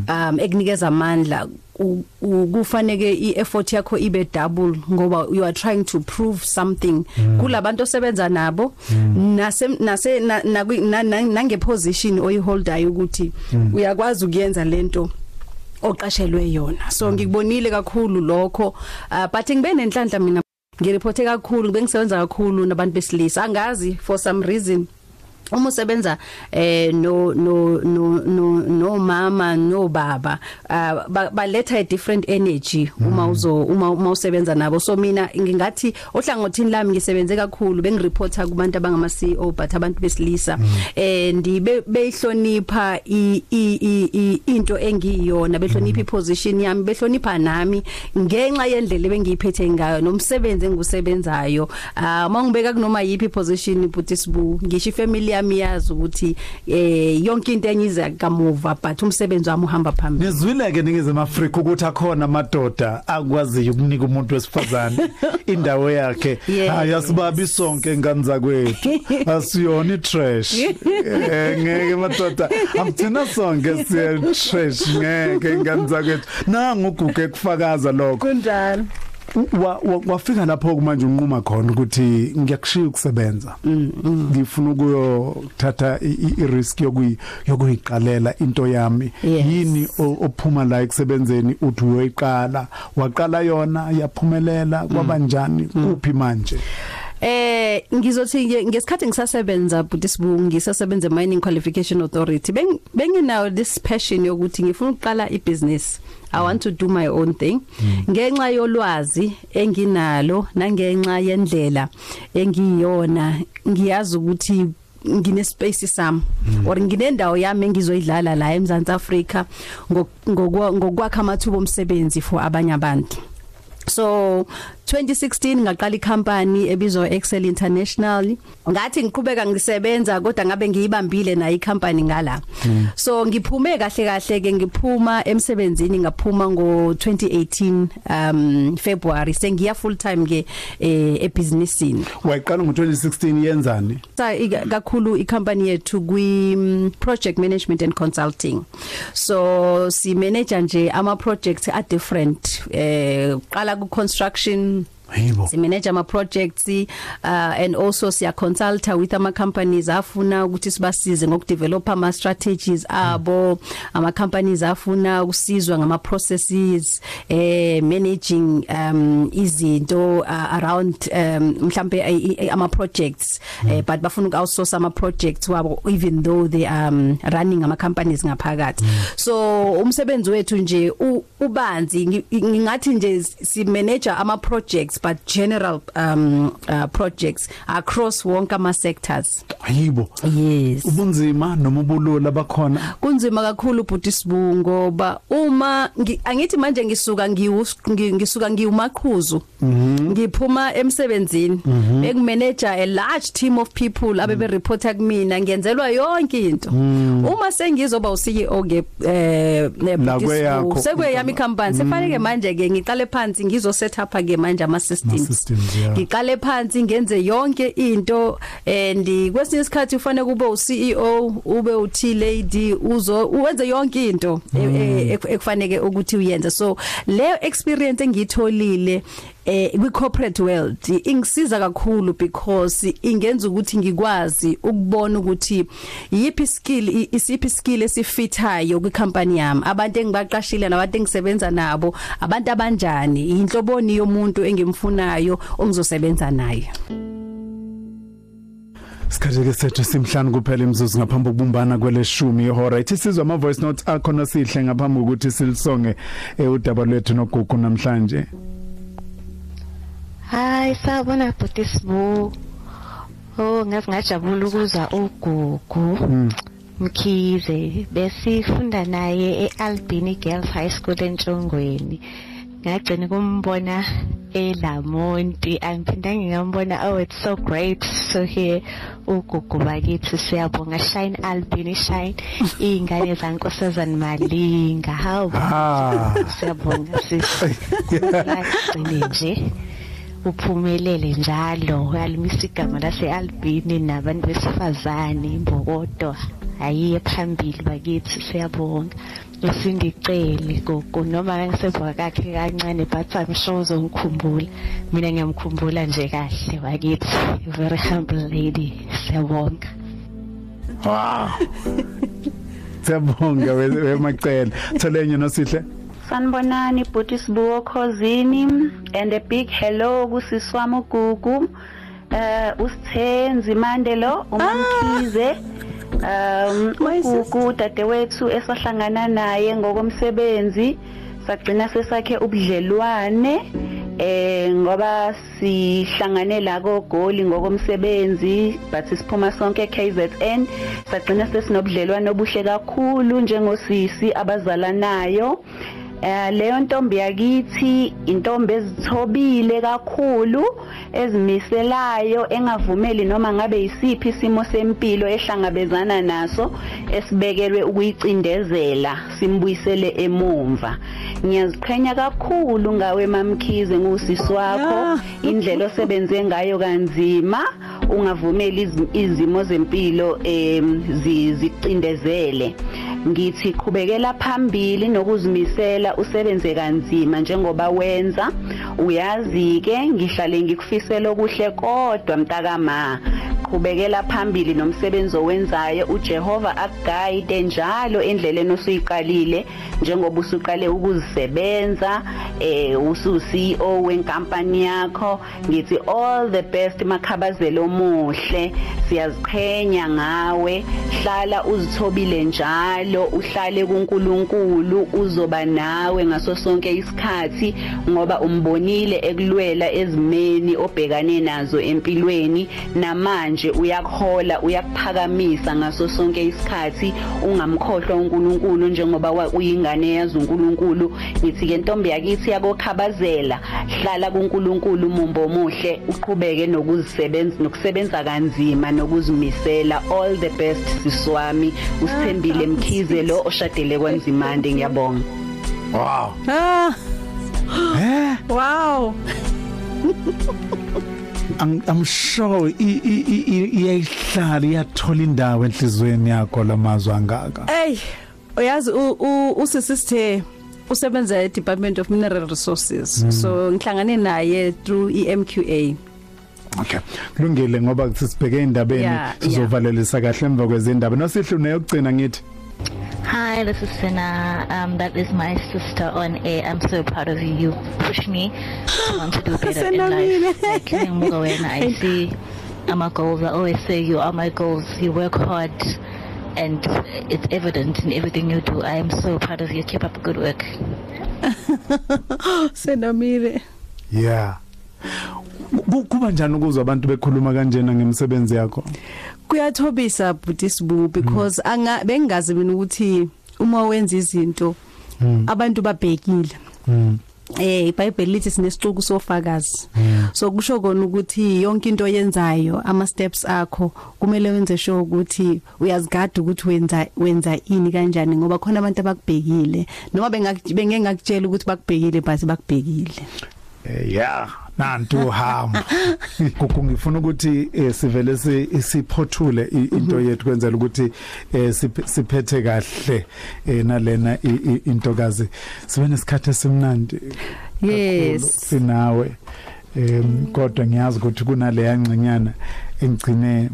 um ekunikeza amandla u- u- kufanele ieffort yakho ibe double ngoba you are trying to prove something kulabantu osebenza nabo nase nase na- nakwi- na- na- nange position oyiholdayo ukuthi uyakwazi ukuyenza lento oqashelwe yona. So ngikubonile kakhulu lokho uh, but ngibe nenhlanhla mina ngireport kakhulu bengisebenza kakhulu nabantu besilisa. Angazi for some reason uma usebenza eh no no no no no mama no baba uh, ba- baletha a different energy uma uzo uma, uma usebenza nabo. So mina ngingathi ohlangothini lami ngisebenze kakhulu bengireporta kubantu abangama CEO but abantu besilisa eh ndibe beyihlonipha i- i- i- i- into engiyona behlonipha iposition yami behlonipha nami ngenxa yendlela bengiyiphethe ngayo nomsebenzi engusebenzayo ah mangibeka kunoma yipi position but sibu ngisho ifamily yami yazi ukuthi eh yonke into enyiza kamuva but umsebenzi wami uhamba phambili. Nizwile ke ningizema Africa ukuthi akhona amadoda akwaziyo ukunika umuntu wesifazane [laughs] indawo yakhe. Yes. hayi asibabi sonke ngani zakwethu. [laughs] Asiyona itrash Eh, ngeke madoda amthina sonke siya trash ngeke ngani zakwethu. Nangu uguge kufakaza lokho. Kunjalo. Wa- wa- wafika lapho manje unquma khona ukuthi ngiyakushiya ukusebenza. Ngifuna ukuyothatha i- i i- risk yokuyi yokuyiqalela into yami. Yes. yini o- ophuma la ekusebenzeni uthi uyoyiqala? Waqala yona yaphumelela kwaba njani? Kuphi manje? Eh ngizothi nje ngesikhathi ngisasebenza but sibu ngisasebenza mining qualification authority. Beng benginawo this passion yokuthi ngifuna ukuqala ibusiness. I want to do my own thing. Ngenxa yolwazi enginalo nangenxa yendlela engiyona ngiyazi ukuthi ngine space sami. Or nginendawo yami engizoyidlala la eMzantsi Africa ngok- ngokwa- ngokwakha amathuba omsebenzi for abanye abantu. So 2016 ngaqala icompany ebizwa Excel International. Ngathi ngiqhubeka ngisebenza kodwa ngabe ngiyibambile na icompany ngala. So ngiphume kahle kahle ke ngiphuma emsebenzini ngaphuma ngo 2018 um February. Sengiya full time ke eh ebusinessini wayiqala ngo2016 yenzani? Sa kakhulu icompany yethu kwi mm, project management and consulting. So si manage nje ama projects are different eh qala ku construction Hayibo. si manage ama projects uh, and also siya consult with ama companies afuna ukuthi sibasize ngokudevelop ama strategies abo ama companies afuna ukusizwa ngama processes eh managing um izinto uh, around um mhlambe eh, eh, ama projects eh, but bafuna uku outsource ama projects wabo even though they um running ama companies ngaphakathi so umsebenzi wethu nje u- ubanzi ngi- ngingathi nje si manager ama projects but general um uh, projects across wonke ama sectors hayibo yes. Ubunzima noma ubulula bakhona? Kunzima kakhulu bhuti sibu ngoba uma ngi- angithi manje ngisuka ngiwu- ngi- ngisuka ngiwumaqhuzu. Ngiphuma emsebenzini. Bekumanager a large team of people abebe reporta kumina. Ngiyenzelwa yonke into. Uma sengizoba u CEO ke eh La kweyakho sekweyami company sefanele manje ke ngiqale phansi ngizo set up ke manje ama systems systems, yeah. ngiqale phansi ngenze yonke into and kwesinye isikhathi ufanele kube u CEO ube u T lady uzo uwenze yonke into e- e- ek- ekufanele ukuthi uyenze. So le experience engitholile eh kwi corporate world ingisiza kakhulu because ingenza ukuthi ngikwazi ukubona ukuthi yipi skill isiphi skill esifithayo kwi company yami. Abantu engibaqashile nabantu engisebenza nabo abantu abanjani inhloboni yomuntu engimfunayo ongizosebenza naye. Sikhathi ke sethu simhlanu kuphela imzuzu ngaphambi kokubumbana kweleshumi ihora. Ithi sizwe ama voice notes akho nosihle ngaphambi kokuthi silisonge eh, udaba lwethu nogugu namhlanje. Hayi sabona bhuti sibu. Oh ngazi ngajabula ukuza ugugu. Mkhize besifunda naye eAlbini Girls High School eNtshongweni. Ngagcina kumbona eLamonti. Angiphindanga ngambona oh it's so great to hear ugugu bakithi siyabonga shine Albini shine. [laughs] Ingane zankosazana Malinga. Hawu Ah. siyabonga sisi [laughs] gcine nje. Uphumelele njalo. Uyalimisa igama lase-albini nabantu besifazane imbokodo ayiye phambili bakithi siyabonga. Usingicele gogo noma ngisemva kakhe kancane but I'm sure uzongikhumbula mina ngiyamkhumbula nje kahle bakithi. Very humble lady siyabonga. Wow siyabonga we- wemacela tholenye nosihle. Sanibonani bhuti sibuko khosini and a big hello kusisi wami uGugu. Eh usithenzi Mandelo umamkhize. Um uGugu dadewethu esahlangana naye ngokomsebenzi sagcina sesakhe ubudlelwane eh ngoba sihlangane la kogoli ngokomsebenzi but siphuma sonke KZN sagcina sesinobudlelwane obuhle kakhulu njengosisi abazalanayo Eh leyo ntombi yakithi intombi ezithobile kakhulu ezimiselayo engavumeli noma ngabe yisiphi isimo sempilo ehlangabezana naso esibekelwe ukuyicindezela simbuyisele emumva. Ngiyaziqhenya kakhulu ngawe mamkhize ngusisi wakho. Indlela osebenze ngayo kanzima. Ungavumeli izi- izimo zempilo em zi- zicindezele. Ngithi qhubekela phambili nokuzimisela usebenze kanzima njengoba wenza. Uyazi ke ngihlale ngikufisela okuhle kodwa mntakama. Qhubekela phambili nomsebenzi owenzayo uJehova akuguide njalo endleleni osuyiqalile njengoba usuqale ukuzisebenza eh usu CEO wenkampani yakho. Ngithi all the best makhabazelo omuhle. Siyaziqhenya ngawe. Hlala uzithobile njalo uhlale kuNkulunkulu uzoba nawe ngaso sonke isikhathi ngoba umbonile ekulwela ezimeni obhekane nazo empilweni. Namanje uyakhola uyakuphakamisa ngaso sonke isikhathi ungamkhohlwa uNkulunkulu njengoba wa- uyingane yazi uNkulunkulu ngithi ke ntombi yakithi yakokhabazela hlala kuNkulunkulu umumbo omuhle uqhubeke nokuzisebenza nokusebenza kanzima nokuzimisela. All the best siswami usithembile mkhize lo oshadele kwanzimande ngiyabonga. Wow. Ah. eh Wow. [laughs] I'm, I'm sure i- i- i- i- iyayihlala iyathola indawo enhlizweni yakho lamazwi angaka. Ey, uyazi u- u- usisi sithe usebenza e Department of Mineral Resources. So ngihlangane naye through eMQA. okay. Kulungile ngoba sisibheke indabeni Yeah, sizovalelisa kahle emva kwezindaba. Nosihle uneyokugcina ngithi. Hi, this is Sina. Um, that is my sister on air. I'm so proud of you. You push me to want to do [laughs] better in life. Like, wena, [laughs] I see my goals. I always say you are my goals. You work hard and it's evident in everything you do. I am so proud of you. Keep up good work. [laughs] Senamile. yeah Ku- kuba njani ukuzwa abantu bekhuluma kanjena ngemsebenzi yakho Kuyathobisa buti sibu because anga bengazi mina ukuthi uma wenza izinto abantu babhekile. Mm. Eh iBhayibheli lithi sinesixuku sofakazi. So kusho kona ukuthi yonke into oyenzayo ama steps akho kumele wenze sure ukuthi uyazigada ukuthi wenza wenza ini kanjani ngoba khona abantu abakubhekile noma bengak- bengengakutshela ukuthi bakubhekile but bakubhekile. Eh, yeah nantu hamba kungifuna ukuthi eh, sivele si- siphothule into yethu kwenzela ukuthi eh, siph- siphethe kahle eh, nalena intokazi. Sibe nesikhathi esimnandi Yes. sinawe. Em kodwa ngiyazi ukuthi kunaleya ngcinyana engcine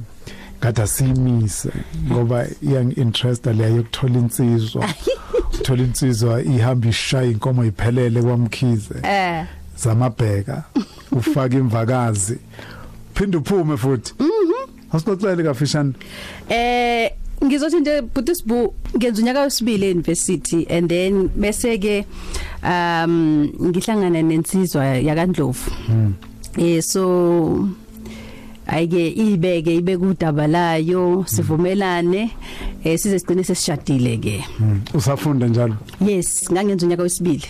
kade simise ngoba iyang interest leyo yokuthola insizwa. [laughs] Uthola insizwa ihamba ishaya inkomo iphelele kwamkhize. Eh. Zamabheka ufaka imvakazi phinde uphume futhi. Mhm. Asixoxele kafishane. Eh ngizothi nje Butisbu ngenza unyaka wesibili euniversity and then bese ke um ngihlangana nensizwa yakandlovu. Eh so ayike ibeke ibeke udaba layo sivumelane eh size sigcine sesishadile ke Mm. usafunda njalo? Yes ngangenza unyaka wesibili.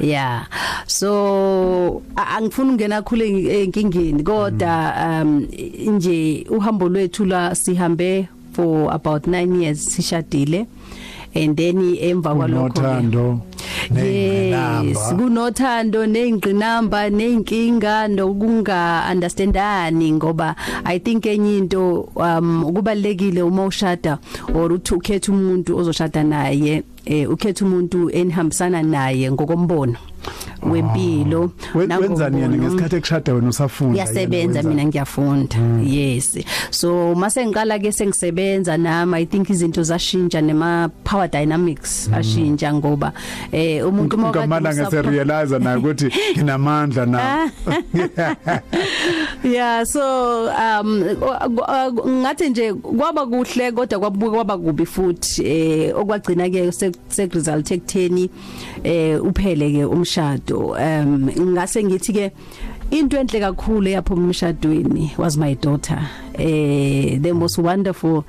Yeah. So a- angifuni ukungena khule enkingeni kodwa um nje uhambo lwethu la sihambe for about 9 years sishadile. And then emva kwalokho ke- unothando. Yes, kunothando nezingqinamba nezinkinga nokunga understandani ngoba i think enye into um ukubalekile uma ushada or uthi ukhetha umuntu ozoshada naye eh ukhetha umuntu enihambisana naye ngokombono. Wempilo. We- wenzani yena? nangombono. ngesikhathi ekushada wena usafunda Ngiyasebenza yena mina ngiyafunda. Yes. So mase ngiqala ke sengisebenza nami i think izinto zashintsha nema power dynamics ashintsha ngoba eh umuntu uma kade ngamala ngase usapho- realize naye ukuthi [laughs] nginamandla na? [laughs] Yeah so um ngathi nje kwaba kuhle kodwa kwabuka kwaba kubi futhi eh okwagcina ke sek result ekutheni eh uphele ke umshado. Um ngase ngithi ke into enhle kakhulu yaphuma emshadweni was my daughter. Eh the most wonderful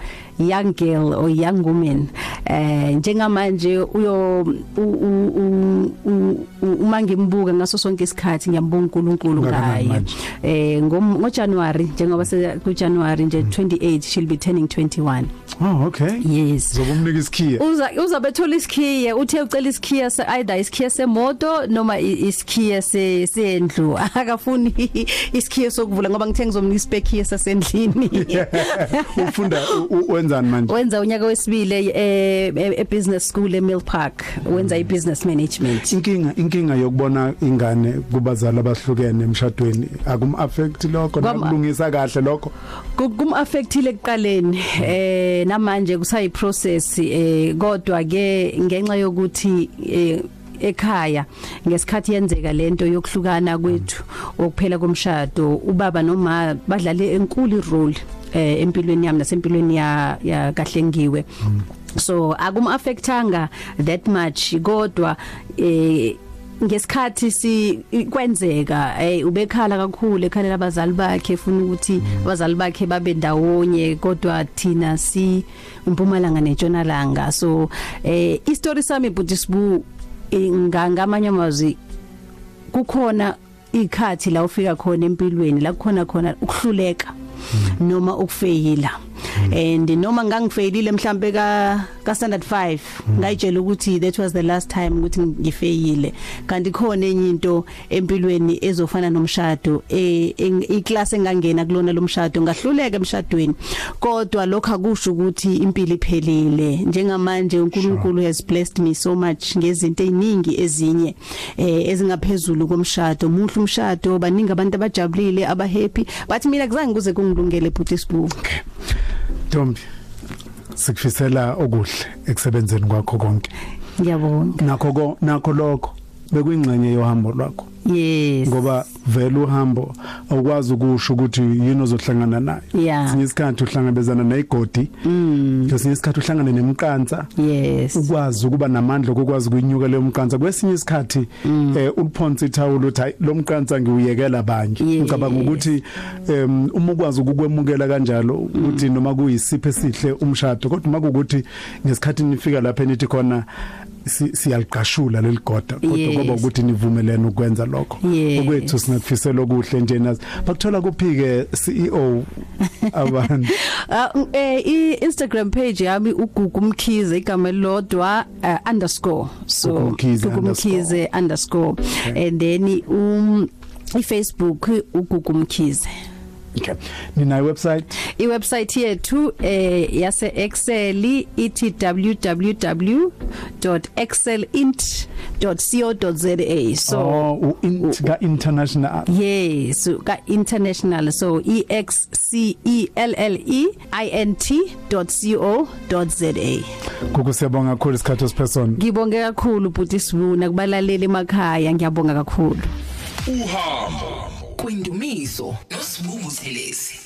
young girl or young woman eh njengamanje uyo u- u- u- u- u- uma ngimbuka ngaso sonke isikhathi ngiyambonga uNkulunkulu Ungakanani ngaye. manje? eh ngom- ngoJanuary njengoba se ku January nje 28 she'll be turning 21 oh okay. Yes. Zobumnika isikhiya uza uzabethola isikhiye uthe ucela isikhiye se either isikhiye semoto noma i- isikhiye se sendlu. [laughs] Akafuni isikhiye sokuvula ngoba ngithe ngizomnika ispekhiye sasendlini. [laughs] Ufunda u- u- wenzani manje? Wenza unyaka wesibili eh e- e business school eMill Park. Wenza i business management. Inkinga inkinga yokubona ingane kubazali abahlukene emshadweni. Akum affect lokho Kwam- nakulungisa kahle lokho? Kum affectile ekuqaleni. Eh namanje kusayi process eh kodwa ke ngenxa yokuthi eh ekhaya ngesikhathi yenzeka lento yokuhlukana kwethu okuphela komshado ubaba noma badlale enkulu role eh empilweni yami nasempilweni ya ya kahle ngiwe so akum affectanga that much kodwa eh ngesikhathi si kwenzeka eh ubekhala kakhulu ekhalela abazali bakhe efuna ukuthi abazali bakhe babe ndawonye kodwa thina si impumalanga netshonalanga. So eh istory sami budisibu ngamanye amazwi kukhona ikhathi la ufika khona empilweni la kukhona khona ukuhluleka. Noma ukufeyila. And noma ngangifeyilile mhlambe ka ka standard 5 ngayitshela ukuthi that was the last time ukuthi ngifeyile kanti khona enye into empilweni ezofana nomshado eh iclass engangena kulona lomshado ngahluleka emshadweni. Kodwa lokho akusho ukuthi impilo iphelile. Njengamanje uNkulunkulu has blessed me so much ngezinto eziningi ezinye eh ezingaphezulu komshado. Muhle umshado baningi abantu abajabulile aba happy but mina kuzange kuze kungilungele bhuti sibu Ntombi sikufisela okuhle ekusebenzeni kwakho konke. Ngiyabonga. Nakho ko nakho lokho. Bekuyingxenye yohambo lwakho. Yes. Ngoba vele uhambo awukwazi ukusho ukuthi yini ozohlangana nayo. Yeah. sinye isikhathi uhlangabezana negodi mm. sinye isikhathi uhlangane nemqansa. Yes. Ukwazi ukuba namandla ukwazi ukuyinyuka leyo mqansa. Kwesinye isikhathi Mm. eh uphonsa ithawulo uthi hayi lo mqansa ngiuyekela banje Yes. ngicabanga ukuthi em uma ukwazi ukukwemukela kanjalo ukuthi noma kuyisiphe esihle umshado kodwa uma kuukuthi ngesikhathi nifika lapha nithi khona si- siyaliqashula leligoda kodwa Yes. ngoba ukuthi nivumelene ukwenza lokho. Yes. okwethu singakufisela okuhle nje nazi. Bakuthola kuphi ke CEO [laughs] abantu? Uh, eh i-Instagram page yami uGugu Mkhize igama elilodwa uh, underscore. So Gugu Mkhize Gugu Mkhize underscore. And then um iFacebook uGugu Mkhize okay. Nina website? Iwebsite yethu eh yase Excel ithi www.excelint.co.za so oh u- in- ka international Yes, ka international so E X C E L L E I N T.co.za. kukusiyabonga kakhulu isikhathi ospersona Ngibonge kakhulu bhuti Sibuna kubalaleli emakhaya. Ngiyabonga kakhulu. uhambo. Kwindumiso. Nosibuku thelezi